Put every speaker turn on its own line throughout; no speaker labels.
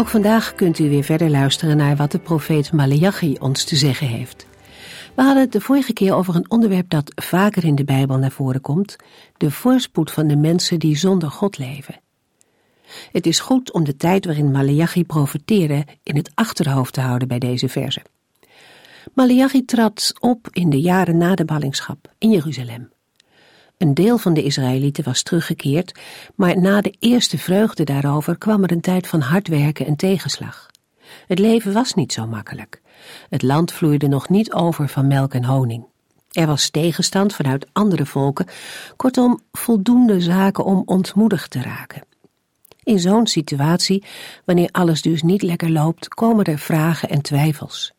Ook vandaag kunt u weer verder luisteren naar wat de profeet Malachi ons te zeggen heeft. We hadden het de vorige keer over een onderwerp dat vaker in de Bijbel naar voren komt: de voorspoed van de mensen die zonder God leven. Het is goed om de tijd waarin Malachi profeteerde in het achterhoofd te houden bij deze verse. Malachi trad op in de jaren na de ballingschap in Jeruzalem. Een deel van de Israëlieten was teruggekeerd, maar na de eerste vreugde daarover kwam er een tijd van hard werken en tegenslag. Het leven was niet zo makkelijk. Het land vloeide nog niet over van melk en honing. Er was tegenstand vanuit andere volken, kortom voldoende zaken om ontmoedigd te raken. In zo'n situatie, wanneer alles dus niet lekker loopt, komen er vragen en twijfels.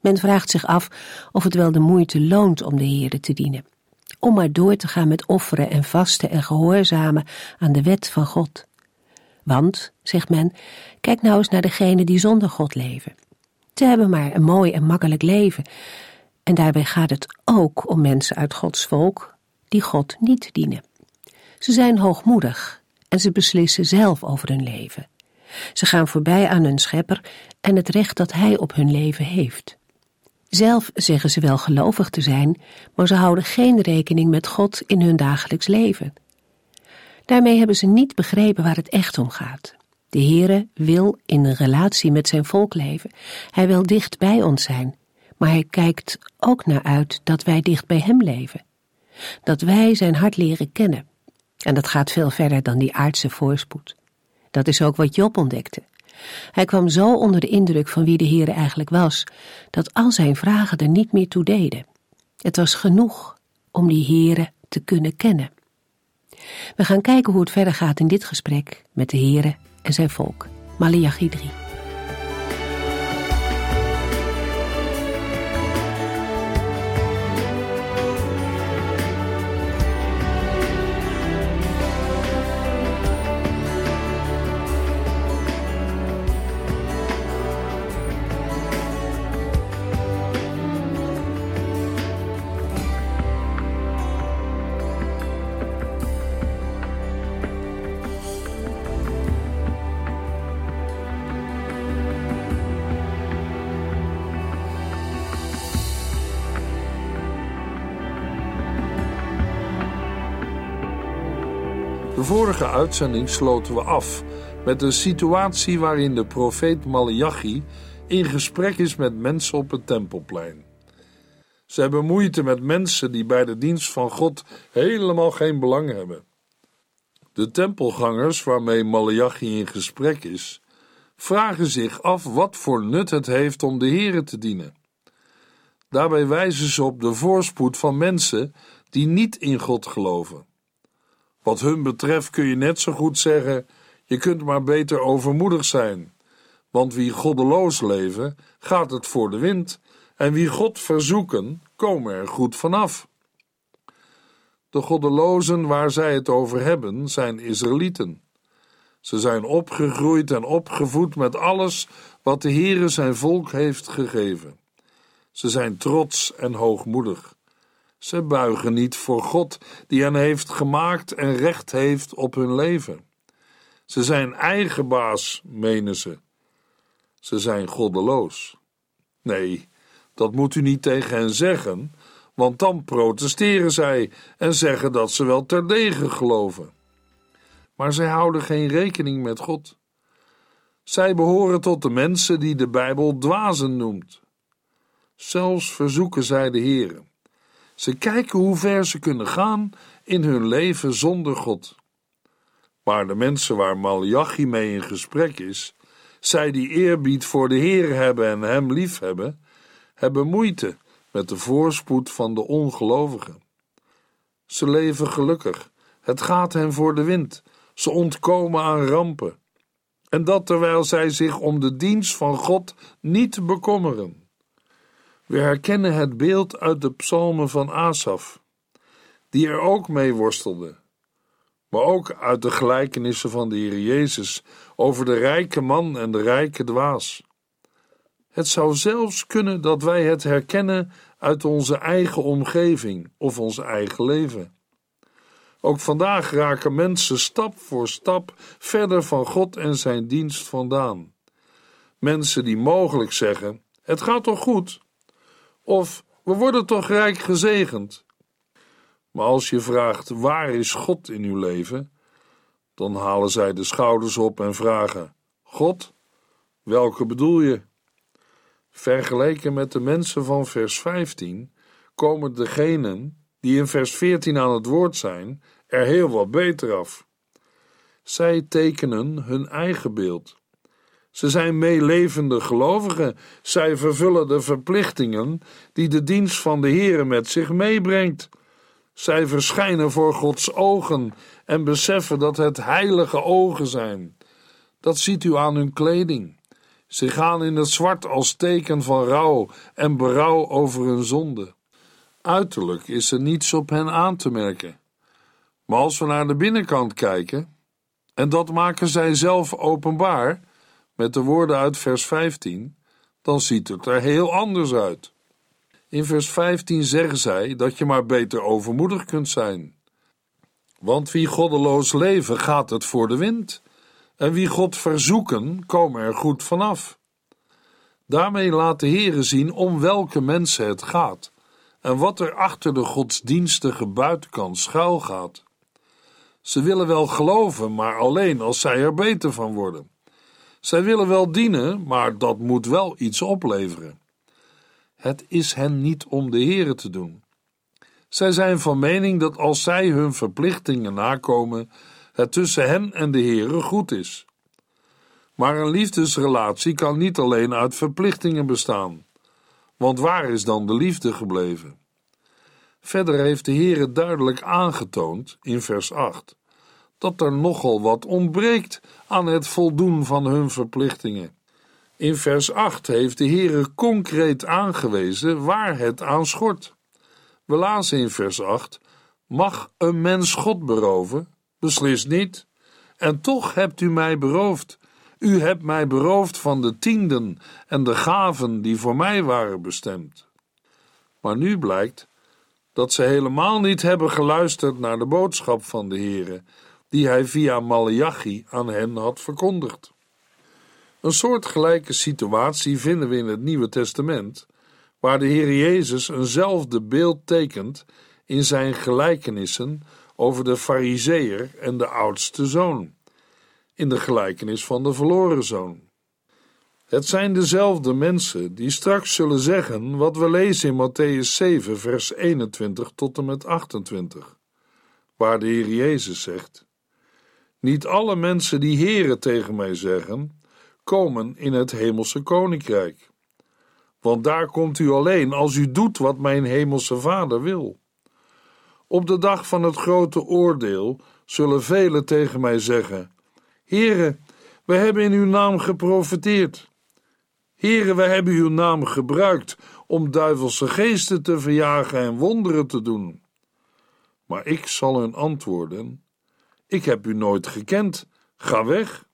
Men vraagt zich af of het wel de moeite loont om de Heerde te dienen om maar door te gaan met offeren en vasten en gehoorzamen aan de wet van God. Want, zegt men, kijk nou eens naar degenen die zonder God leven. Ze hebben maar een mooi en makkelijk leven. En daarbij gaat het ook om mensen uit Gods volk die God niet dienen. Ze zijn hoogmoedig en ze beslissen zelf over hun leven. Ze gaan voorbij aan hun schepper en het recht dat hij op hun leven heeft. Zelf zeggen ze wel gelovig te zijn, maar ze houden geen rekening met God in hun dagelijks leven. Daarmee hebben ze niet begrepen waar het echt om gaat. De Heere wil in een relatie met zijn volk leven. Hij wil dicht bij ons zijn, maar hij kijkt ook naar uit dat wij dicht bij hem leven. Dat wij zijn hart leren kennen. En dat gaat veel verder dan die aardse voorspoed. Dat is ook wat Job ontdekte. Hij kwam zo onder de indruk van wie de Heer eigenlijk was, dat al zijn vragen er niet meer toe deden. Het was genoeg om die Heere te kunnen kennen. We gaan kijken hoe het verder gaat in dit gesprek met de Heere en zijn volk. Malachi 3.
Vorige uitzending sloten we af met een situatie waarin de profeet Malachi in gesprek is met mensen op het tempelplein. Ze hebben moeite met mensen die bij de dienst van God helemaal geen belang hebben. De tempelgangers waarmee Malachi in gesprek is, vragen zich af wat voor nut het heeft om de Here te dienen. Daarbij wijzen ze op de voorspoed van mensen die niet in God geloven. Wat hun betreft kun je net zo goed zeggen: je kunt maar beter overmoedig zijn. Want wie goddeloos leven, gaat het voor de wind, en wie God verzoeken, komen er goed vanaf. De goddelozen waar zij het over hebben, zijn Israëlieten. Ze zijn opgegroeid en opgevoed met alles wat de Heere zijn volk heeft gegeven. Ze zijn trots en hoogmoedig. Ze buigen niet voor God, die hen heeft gemaakt en recht heeft op hun leven. Ze zijn eigen baas, menen ze. Ze zijn goddeloos. Nee, dat moet u niet tegen hen zeggen, want dan protesteren zij en zeggen dat ze wel terdege geloven. Maar zij houden geen rekening met God. Zij behoren tot de mensen die de Bijbel dwazen noemt. Zelfs verzoeken zij de Heeren. Ze kijken hoe ver ze kunnen gaan in hun leven zonder God. Maar de mensen waar Malachi mee in gesprek is, zij die eerbied voor de Heer hebben en Hem lief hebben, hebben moeite met de voorspoed van de ongelovigen. Ze leven gelukkig, het gaat hen voor de wind, ze ontkomen aan rampen. en dat terwijl zij zich om de dienst van God niet bekommeren. We herkennen het beeld uit de psalmen van Asaf, die er ook mee worstelde, maar ook uit de gelijkenissen van de Heer Jezus over de rijke man en de rijke dwaas. Het zou zelfs kunnen dat wij het herkennen uit onze eigen omgeving of ons eigen leven. Ook vandaag raken mensen stap voor stap verder van God en zijn dienst vandaan. Mensen die mogelijk zeggen: Het gaat toch goed? Of we worden toch rijk gezegend? Maar als je vraagt: Waar is God in uw leven? dan halen zij de schouders op en vragen: God, welke bedoel je? Vergeleken met de mensen van vers 15 komen degenen die in vers 14 aan het woord zijn er heel wat beter af. Zij tekenen hun eigen beeld. Ze zijn meelevende gelovigen. Zij vervullen de verplichtingen die de dienst van de Heere met zich meebrengt. Zij verschijnen voor Gods ogen en beseffen dat het heilige ogen zijn. Dat ziet u aan hun kleding. Ze gaan in het zwart als teken van rouw en berouw over hun zonde. Uiterlijk is er niets op hen aan te merken. Maar als we naar de binnenkant kijken, en dat maken zij zelf openbaar met de woorden uit vers 15, dan ziet het er heel anders uit. In vers 15 zeggen zij dat je maar beter overmoedig kunt zijn. Want wie goddeloos leven, gaat het voor de wind. En wie God verzoeken, komen er goed vanaf. Daarmee laat de Heere zien om welke mensen het gaat en wat er achter de godsdienstige buitenkant schuil gaat. Ze willen wel geloven, maar alleen als zij er beter van worden. Zij willen wel dienen, maar dat moet wel iets opleveren. Het is hen niet om de Heere te doen. Zij zijn van mening dat als zij hun verplichtingen nakomen, het tussen hen en de Heere goed is. Maar een liefdesrelatie kan niet alleen uit verplichtingen bestaan. Want waar is dan de liefde gebleven? Verder heeft de Heere duidelijk aangetoond in vers 8 dat er nogal wat ontbreekt aan het voldoen van hun verplichtingen. In vers 8 heeft de Heere concreet aangewezen waar het aan schort. We lazen in vers 8: Mag een mens God beroven? Beslist niet. En toch hebt u mij beroofd. U hebt mij beroofd van de tienden en de gaven die voor mij waren bestemd. Maar nu blijkt dat ze helemaal niet hebben geluisterd naar de boodschap van de Heere, die hij via Malachi aan hen had verkondigd. Een soortgelijke situatie vinden we in het Nieuwe Testament, waar de Heer Jezus eenzelfde beeld tekent in zijn gelijkenissen over de Fariseer en de oudste zoon, in de gelijkenis van de verloren zoon. Het zijn dezelfde mensen die straks zullen zeggen wat we lezen in Matthäus 7, vers 21 tot en met 28, waar de Heer Jezus zegt: Niet alle mensen die Heren tegen mij zeggen, komen in het hemelse koninkrijk. Want daar komt u alleen als u doet wat mijn hemelse Vader wil. Op de dag van het grote oordeel zullen velen tegen mij zeggen: Heere, we hebben in uw naam geprofeteerd. Heere, we hebben uw naam gebruikt om duivelse geesten te verjagen en wonderen te doen. Maar ik zal hun antwoorden: Ik heb u nooit gekend, ga weg.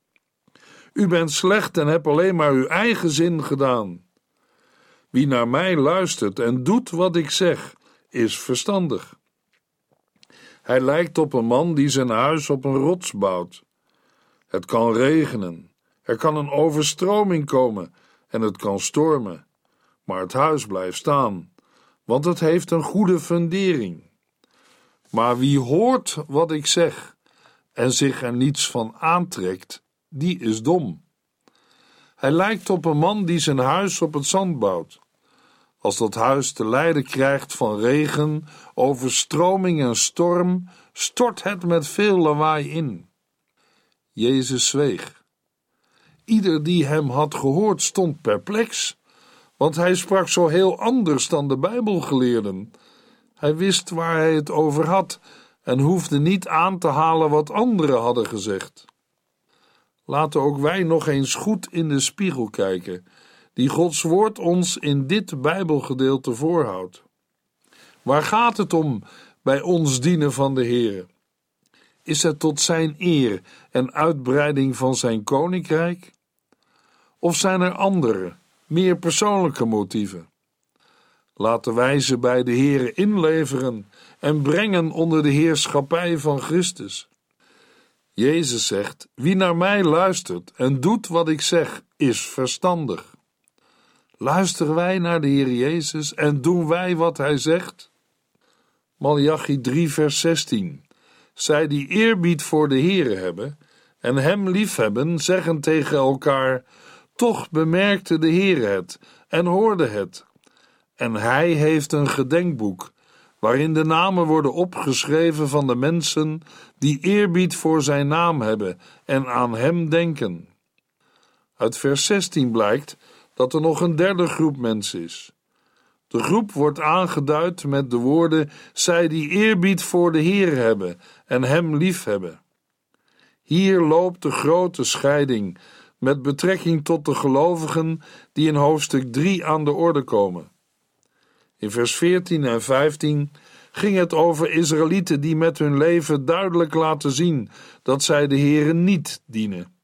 U bent slecht en hebt alleen maar uw eigen zin gedaan. Wie naar mij luistert en doet wat ik zeg, is verstandig. Hij lijkt op een man die zijn huis op een rots bouwt. Het kan regenen, er kan een overstroming komen en het kan stormen, maar het huis blijft staan, want het heeft een goede fundering. Maar wie hoort wat ik zeg en zich er niets van aantrekt, die is dom. Hij lijkt op een man die zijn huis op het zand bouwt. Als dat huis te lijden krijgt van regen, overstroming en storm, stort het met veel lawaai in. Jezus zweeg. Ieder die hem had gehoord stond perplex, want hij sprak zo heel anders dan de Bijbelgeleerden. Hij wist waar hij het over had en hoefde niet aan te halen wat anderen hadden gezegd. Laten ook wij nog eens goed in de spiegel kijken, die Gods woord ons in dit Bijbelgedeelte voorhoudt. Waar gaat het om bij ons dienen van de Heer? Is het tot zijn eer en uitbreiding van zijn koninkrijk? Of zijn er andere, meer persoonlijke motieven? Laten wij ze bij de Heer inleveren en brengen onder de heerschappij van Christus. Jezus zegt: Wie naar mij luistert en doet wat ik zeg, is verstandig. Luisteren wij naar de Heer Jezus en doen wij wat Hij zegt? Malachi 3, vers 16. Zij die eerbied voor de Heer hebben en Hem liefhebben, zeggen tegen elkaar: Toch bemerkte de Heer het en hoorde het. En Hij heeft een gedenkboek waarin de namen worden opgeschreven van de mensen die eerbied voor Zijn naam hebben en aan Hem denken. Uit vers 16 blijkt dat er nog een derde groep mensen is. De groep wordt aangeduid met de woorden: zij die eerbied voor de Heer hebben en Hem lief hebben. Hier loopt de grote scheiding met betrekking tot de gelovigen die in hoofdstuk 3 aan de orde komen. In vers 14 en 15 ging het over Israëlieten die met hun leven duidelijk laten zien dat zij de Heere niet dienen.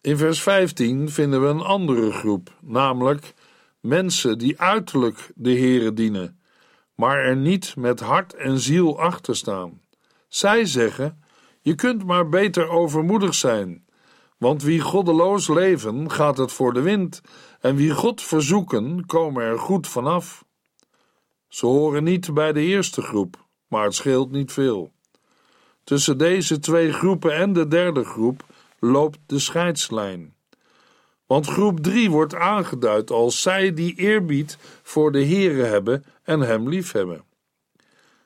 In vers 15 vinden we een andere groep, namelijk mensen die uiterlijk de Heere dienen, maar er niet met hart en ziel achter staan. Zij zeggen: Je kunt maar beter overmoedig zijn, want wie goddeloos leven, gaat het voor de wind, en wie God verzoeken, komen er goed vanaf. Ze horen niet bij de eerste groep, maar het scheelt niet veel. Tussen deze twee groepen en de derde groep loopt de scheidslijn. Want groep 3 wordt aangeduid als zij die eerbied voor de Heere hebben en hem lief hebben.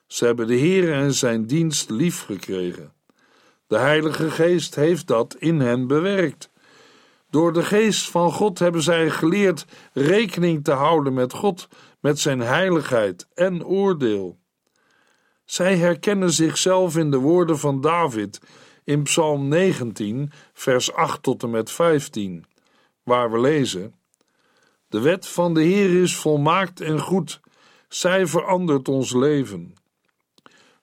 Ze hebben de Heere en zijn dienst lief gekregen. De Heilige Geest heeft dat in hen bewerkt. Door de Geest van God hebben zij geleerd rekening te houden met God, met zijn heiligheid en oordeel. Zij herkennen zichzelf in de woorden van David in Psalm 19, vers 8 tot en met 15, waar we lezen: De wet van de Heer is volmaakt en goed, zij verandert ons leven.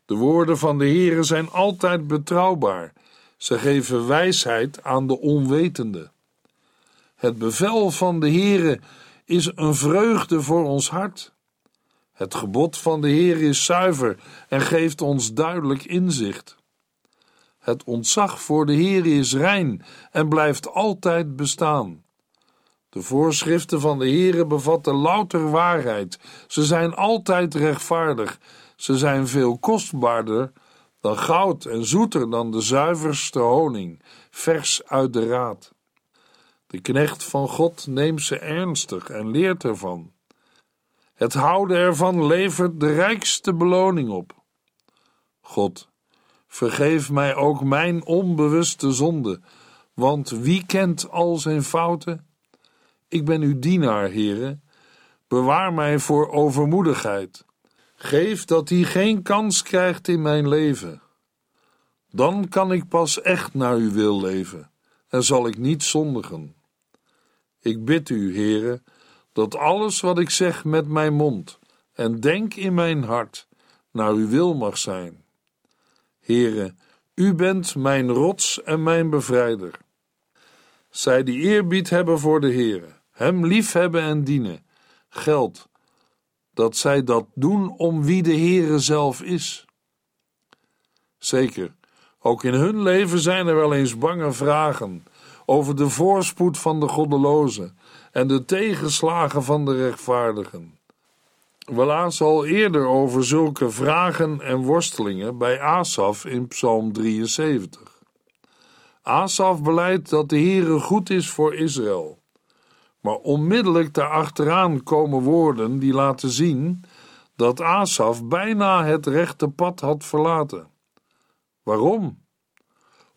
De woorden van de Heer zijn altijd betrouwbaar, ze geven wijsheid aan de onwetende. Het bevel van de Heere is een vreugde voor ons hart. Het gebod van de Heer is zuiver en geeft ons duidelijk inzicht. Het ontzag voor de Heer is rein en blijft altijd bestaan. De voorschriften van de Heere bevatten louter waarheid. Ze zijn altijd rechtvaardig. Ze zijn veel kostbaarder dan goud en zoeter dan de zuiverste honing, vers uit de raad. De knecht van God neemt ze ernstig en leert ervan. Het houden ervan levert de rijkste beloning op. God, vergeef mij ook mijn onbewuste zonde, want wie kent al zijn fouten? Ik ben uw dienaar, heren. Bewaar mij voor overmoedigheid. Geef dat hij geen kans krijgt in mijn leven. Dan kan ik pas echt naar uw wil leven en zal ik niet zondigen. Ik bid u, heren, dat alles wat ik zeg met mijn mond en denk in mijn hart naar uw wil mag zijn. Heren, u bent mijn rots en mijn bevrijder. Zij die eerbied hebben voor de Heere, hem liefhebben en dienen, geldt dat zij dat doen om wie de Heere zelf is. Zeker, ook in hun leven zijn er wel eens bange vragen over de voorspoed van de goddelozen en de tegenslagen van de rechtvaardigen. We lazen al eerder over zulke vragen en worstelingen bij Asaf in Psalm 73. Asaf beleidt dat de Heere goed is voor Israël. Maar onmiddellijk daarachteraan komen woorden die laten zien dat Asaf bijna het rechte pad had verlaten. Waarom?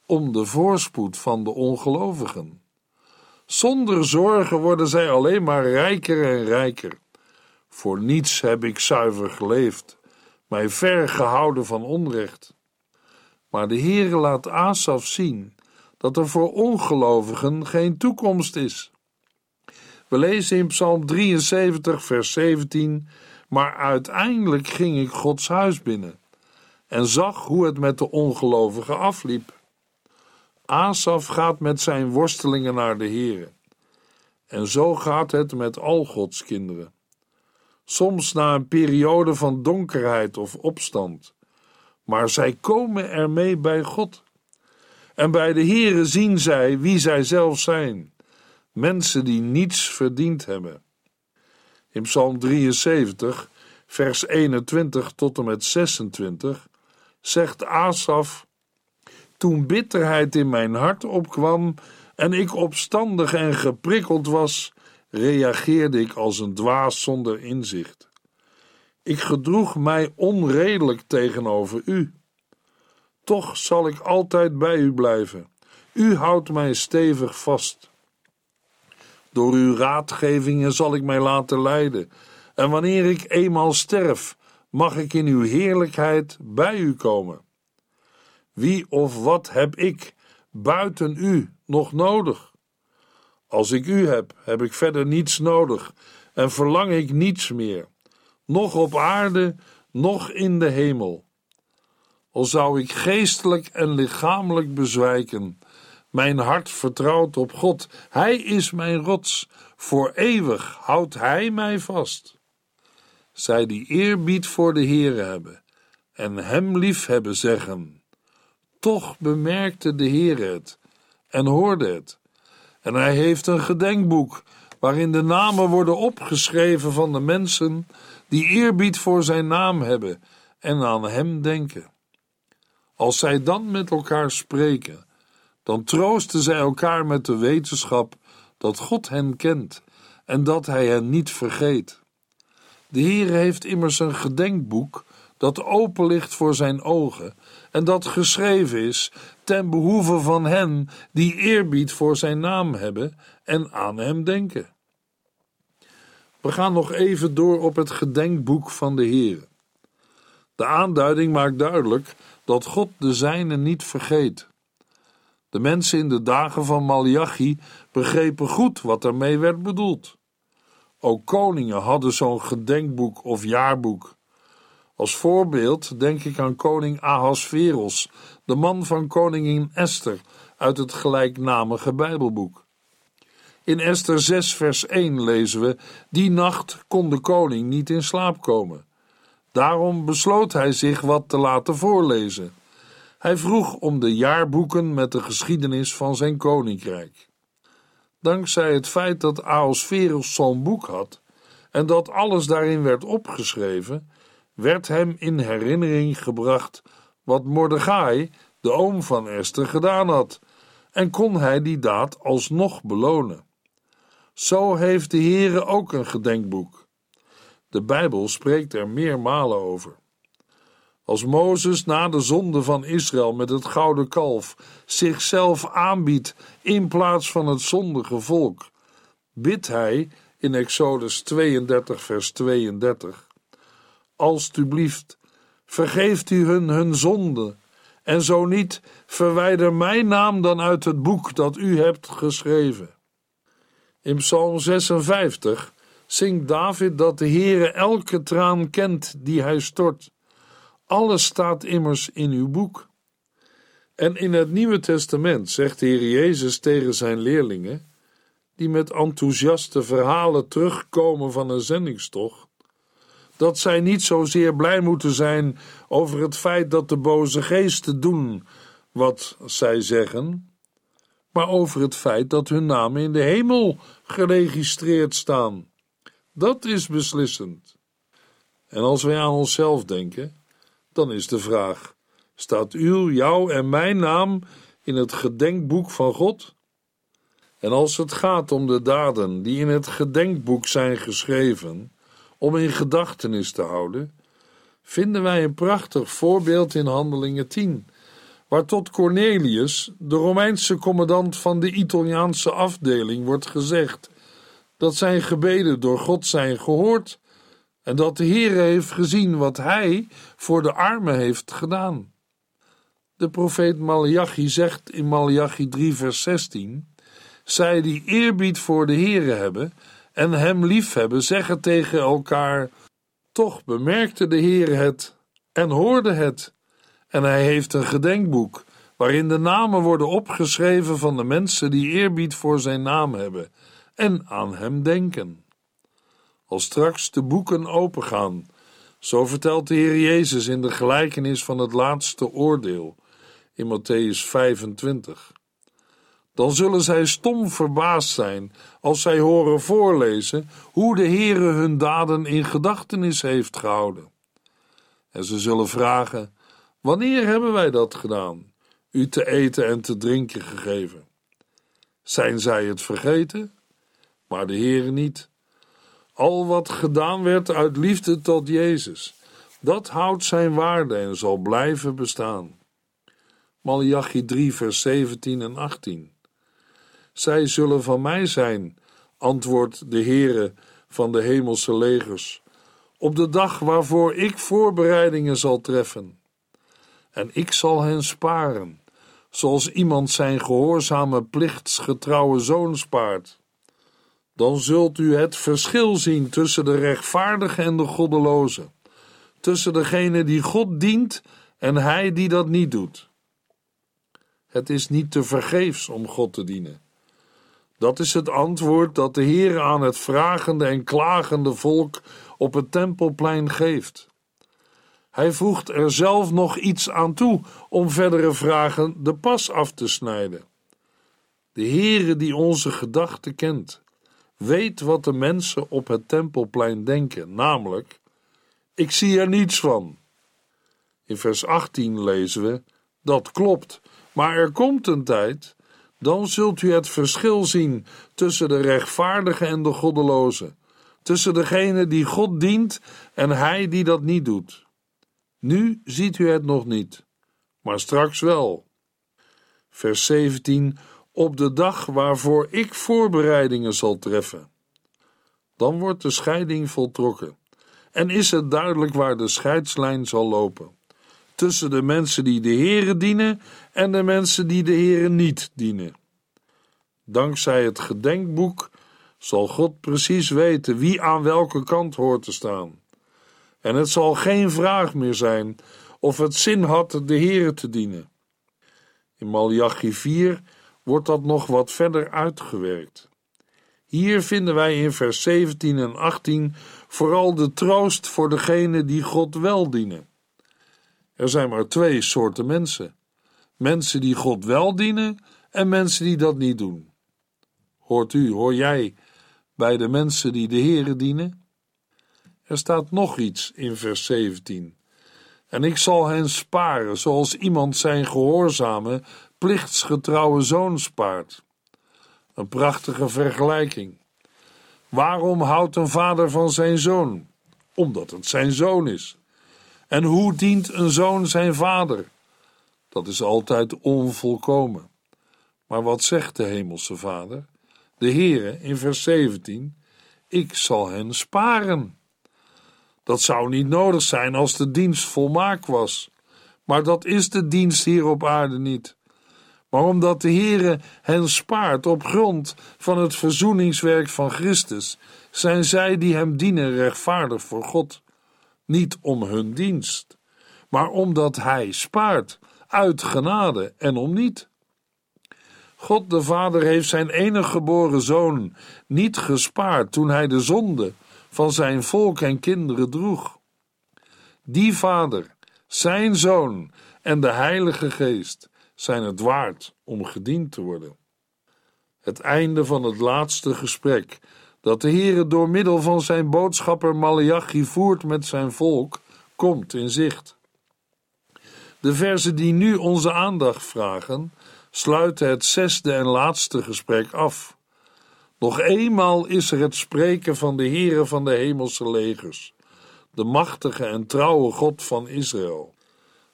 Om de voorspoed van de ongelovigen. Zonder zorgen worden zij alleen maar rijker en rijker. Voor niets heb ik zuiver geleefd, mij ver gehouden van onrecht. Maar de Heere laat Asaf zien dat er voor ongelovigen geen toekomst is. We lezen in Psalm 73, vers 17: Maar uiteindelijk ging ik Gods huis binnen en zag hoe het met de ongelovigen afliep. Asaf gaat met zijn worstelingen naar de Here. En zo gaat het met al Gods kinderen. Soms na een periode van donkerheid of opstand. Maar zij komen ermee bij God. En bij de Here zien zij wie zij zelf zijn. Mensen die niets verdiend hebben. In Psalm 73, vers 21 tot en met 26 zegt Asaf: Toen bitterheid in mijn hart opkwam en ik opstandig en geprikkeld was, reageerde ik als een dwaas zonder inzicht. Ik gedroeg mij onredelijk tegenover u. Toch zal ik altijd bij u blijven. U houdt mij stevig vast. Door uw raadgevingen zal ik mij laten leiden. En wanneer ik eenmaal sterf, mag ik in uw heerlijkheid bij u komen. Wie of wat heb ik buiten u nog nodig? Als ik u heb, heb ik verder niets nodig en verlang ik niets meer, nog op aarde, nog in de hemel. Al zou ik geestelijk en lichamelijk bezwijken, mijn hart vertrouwt op God. Hij is mijn rots, voor eeuwig houdt Hij mij vast zij die eerbied voor de Heere hebben en hem lief hebben zeggen. Toch bemerkte de Heer het en hoorde het. En hij heeft een gedenkboek waarin de namen worden opgeschreven van de mensen die eerbied voor zijn naam hebben en aan hem denken. Als zij dan met elkaar spreken, dan troosten zij elkaar met de wetenschap dat God hen kent en dat hij hen niet vergeet. De Heer heeft immers een gedenkboek dat open ligt voor zijn ogen en dat geschreven is ten behoeve van hen die eerbied voor zijn naam hebben en aan hem denken. We gaan nog even door op het gedenkboek van de Heer. De aanduiding maakt duidelijk dat God de zijne niet vergeet. De mensen in de dagen van Malachi begrepen goed wat ermee werd bedoeld. Ook koningen hadden zo'n gedenkboek of jaarboek. Als voorbeeld denk ik aan koning Ahasveros, de man van koningin Esther uit het gelijknamige Bijbelboek. In Esther 6, vers 1 lezen we: Die nacht kon de koning niet in slaap komen. Daarom besloot hij zich wat te laten voorlezen. Hij vroeg om de jaarboeken met de geschiedenis van zijn koninkrijk. Dankzij het feit dat Aosferos zo'n boek had en dat alles daarin werd opgeschreven, werd hem in herinnering gebracht wat Mordechai, de oom van Esther, gedaan had, en kon hij die daad alsnog belonen. Zo heeft de Heere ook een gedenkboek. De Bijbel spreekt er meermalen over. Als Mozes na de zonde van Israël met het gouden kalf zichzelf aanbiedt in plaats van het zondige volk, bidt hij in Exodus 32, vers 32: Alsjeblieft, vergeeft u hun hun zonde, en zo niet, verwijder mijn naam dan uit het boek dat u hebt geschreven. In Psalm 56 zingt David dat de Heere elke traan kent die hij stort. Alles staat immers in uw boek. En in het Nieuwe Testament zegt de Heer Jezus tegen zijn leerlingen, die met enthousiaste verhalen terugkomen van een zendingstocht, dat zij niet zozeer blij moeten zijn over het feit dat de boze geesten doen wat zij zeggen, maar over het feit dat hun namen in de hemel geregistreerd staan. Dat is beslissend. En als wij aan onszelf denken, dan is de vraag: staat uw, jouw en mijn naam in het gedenkboek van God? En als het gaat om de daden die in het gedenkboek zijn geschreven, om in gedachtenis te houden, vinden wij een prachtig voorbeeld in Handelingen 10, waar tot Cornelius, de Romeinse commandant van de Italiaanse afdeling, wordt gezegd dat zijn gebeden door God zijn gehoord en dat de Heer heeft gezien wat hij voor de armen heeft gedaan. De profeet Malachi zegt in Malachi 3 vers 16: Zij die eerbied voor de Heere hebben en hem liefhebben, zeggen tegen elkaar: Toch bemerkte de Heer het en hoorde het. En hij heeft een gedenkboek waarin de namen worden opgeschreven van de mensen die eerbied voor zijn naam hebben en aan hem denken. Als straks de boeken opengaan, zo vertelt de Heer Jezus in de gelijkenis van het laatste oordeel in Matthäus 25. Dan zullen zij stom verbaasd zijn als zij horen voorlezen hoe de Heere hun daden in gedachtenis heeft gehouden. En ze zullen vragen: Wanneer hebben wij dat gedaan? U te eten en te drinken gegeven. Zijn zij het vergeten? Maar de Heere niet. Al wat gedaan werd uit liefde tot Jezus, dat houdt zijn waarde en zal blijven bestaan. Malachi 3, vers 17 en 18. Zij zullen van mij zijn, antwoordt de Heere van de hemelse legers, op de dag waarvoor ik voorbereidingen zal treffen. En ik zal hen sparen, zoals iemand zijn gehoorzame plichtsgetrouwe zoon spaart. Dan zult u het verschil zien tussen de rechtvaardige en de goddeloze, tussen degene die God dient en hij die dat niet doet. Het is niet te vergeefs om God te dienen. Dat is het antwoord dat de Heer aan het vragende en klagende volk op het tempelplein geeft. Hij voegt er zelf nog iets aan toe om verdere vragen de pas af te snijden. De Heere die onze gedachten kent, weet wat de mensen op het tempelplein denken, namelijk: Ik zie er niets van. In vers 18 lezen we: Dat klopt, maar er komt een tijd, dan zult u het verschil zien tussen de rechtvaardige en de goddeloze, tussen degene die God dient en hij die dat niet doet. Nu ziet u het nog niet, maar straks wel. Vers 17: Op de dag waarvoor ik voorbereidingen zal treffen. Dan wordt de scheiding voltrokken en is het duidelijk waar de scheidslijn zal lopen tussen de mensen die de Here dienen en de mensen die de Here niet dienen. Dankzij het gedenkboek zal God precies weten wie aan welke kant hoort te staan. En het zal geen vraag meer zijn of het zin had de Here te dienen. In Malachi 4 wordt dat nog wat verder uitgewerkt. Hier vinden wij in vers 17 en 18 vooral de troost voor degenen die God wel dienen. Er zijn maar twee soorten mensen: mensen die God wel dienen en mensen die dat niet doen. Hoort u, hoor jij bij de mensen die de Here dienen? Er staat nog iets in vers 17. En ik zal hen sparen, zoals iemand zijn gehoorzame, plichtsgetrouwe zoon spaart. Een prachtige vergelijking. Waarom houdt een vader van zijn zoon? Omdat het zijn zoon is. En hoe dient een zoon zijn vader? Dat is altijd onvolkomen. Maar wat zegt de hemelse vader? De Heere in vers 17: Ik zal hen sparen. Dat zou niet nodig zijn als de dienst volmaakt was. Maar dat is de dienst hier op aarde niet. Maar omdat de Heere hen spaart op grond van het verzoeningswerk van Christus, zijn zij die hem dienen rechtvaardig voor God niet om hun dienst, maar omdat Hij spaart, uit genade en om niet. God de Vader heeft zijn enige geboren zoon niet gespaard toen hij de zonde van zijn volk en kinderen droeg. Die Vader, zijn zoon en de Heilige Geest zijn het waard om gediend te worden. Het einde van het laatste gesprek dat de Heere door middel van zijn boodschapper Malachi voert met zijn volk, komt in zicht. De verzen die nu onze aandacht vragen, sluiten het zesde en laatste gesprek af. Nog eenmaal is er het spreken van de Heere van de hemelse legers, de machtige en trouwe God van Israël.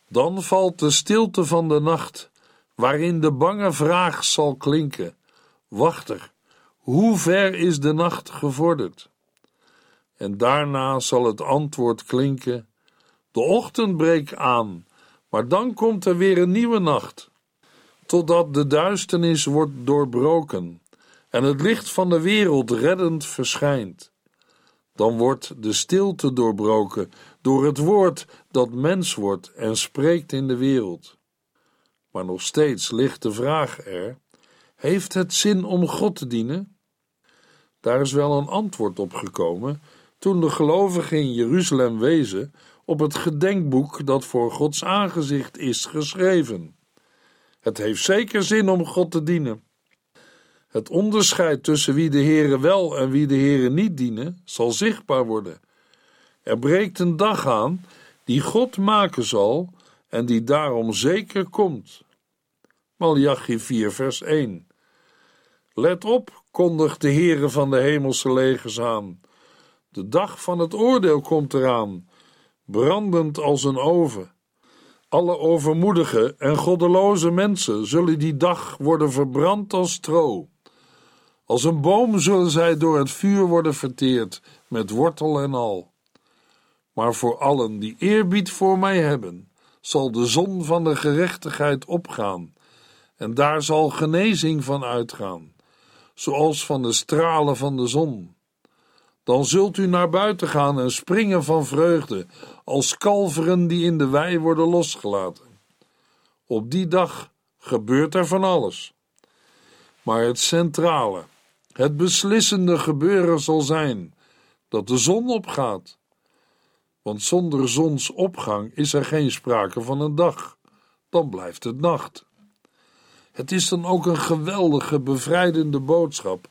Dan valt de stilte van de nacht, waarin de bange vraag zal klinken: Wachter, hoe ver is de nacht gevorderd? En daarna zal het antwoord klinken: De ochtend breekt aan, Maar dan komt er weer een nieuwe nacht, totdat de duisternis wordt doorbroken en het licht van de wereld reddend verschijnt. Dan wordt de stilte doorbroken door het woord dat mens wordt en spreekt in de wereld. Maar nog steeds ligt de vraag er: heeft het zin om God te dienen? Daar is wel een antwoord op gekomen toen de gelovigen in Jeruzalem wezen op het gedenkboek dat voor Gods aangezicht is geschreven. Het heeft zeker zin om God te dienen. Het onderscheid tussen wie de Heere wel en wie de Heere niet dienen, zal zichtbaar worden. Er breekt een dag aan die God maken zal en die daarom zeker komt. Malachi 4 vers 1 Let op, kondigt de Heere van de hemelse legers aan. De dag van het oordeel komt eraan, brandend als een oven. Alle overmoedige en goddeloze mensen zullen die dag worden verbrand als stro. Als een boom zullen zij door het vuur worden verteerd, met wortel en al. Maar voor allen die eerbied voor mij hebben, zal de zon van de gerechtigheid opgaan, en daar zal genezing van uitgaan, zoals van de stralen van de zon. Dan zult u naar buiten gaan en springen van vreugde, als kalveren die in de wei worden losgelaten. Op die dag gebeurt er van alles. Maar het centrale, het beslissende gebeuren zal zijn dat de zon opgaat. Want zonder zonsopgang is er geen sprake van een dag, dan blijft het nacht. Het is dan ook een geweldige, bevrijdende boodschap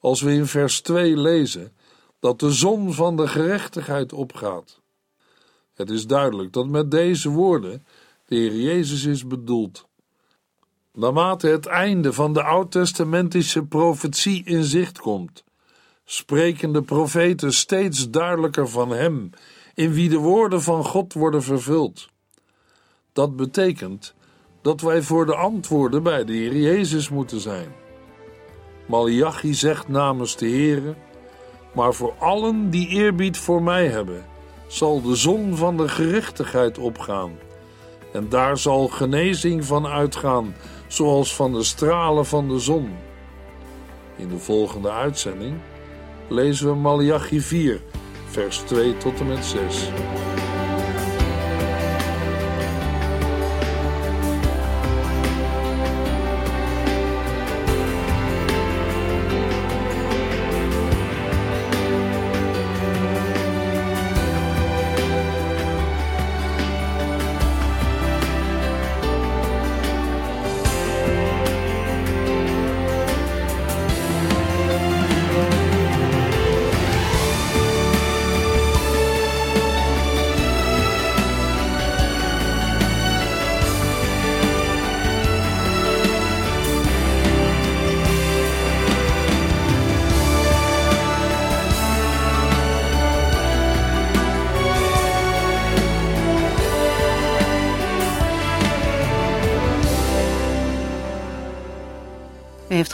als we in vers 2 lezen dat de zon van de gerechtigheid opgaat. Het is duidelijk dat met deze woorden de Heer Jezus is bedoeld. Naarmate het einde van de oud-testamentische profetie in zicht komt, spreken de profeten steeds duidelijker van Hem, in wie de woorden van God worden vervuld. Dat betekent dat wij voor de antwoorden bij de Heer Jezus moeten zijn. Malachi zegt namens de Heere, maar voor allen die eerbied voor mij hebben, zal de zon van de gerechtigheid opgaan. En daar zal genezing van uitgaan, zoals van de stralen van de zon. In de volgende uitzending lezen we Malachi 4, vers 2 tot en met 6.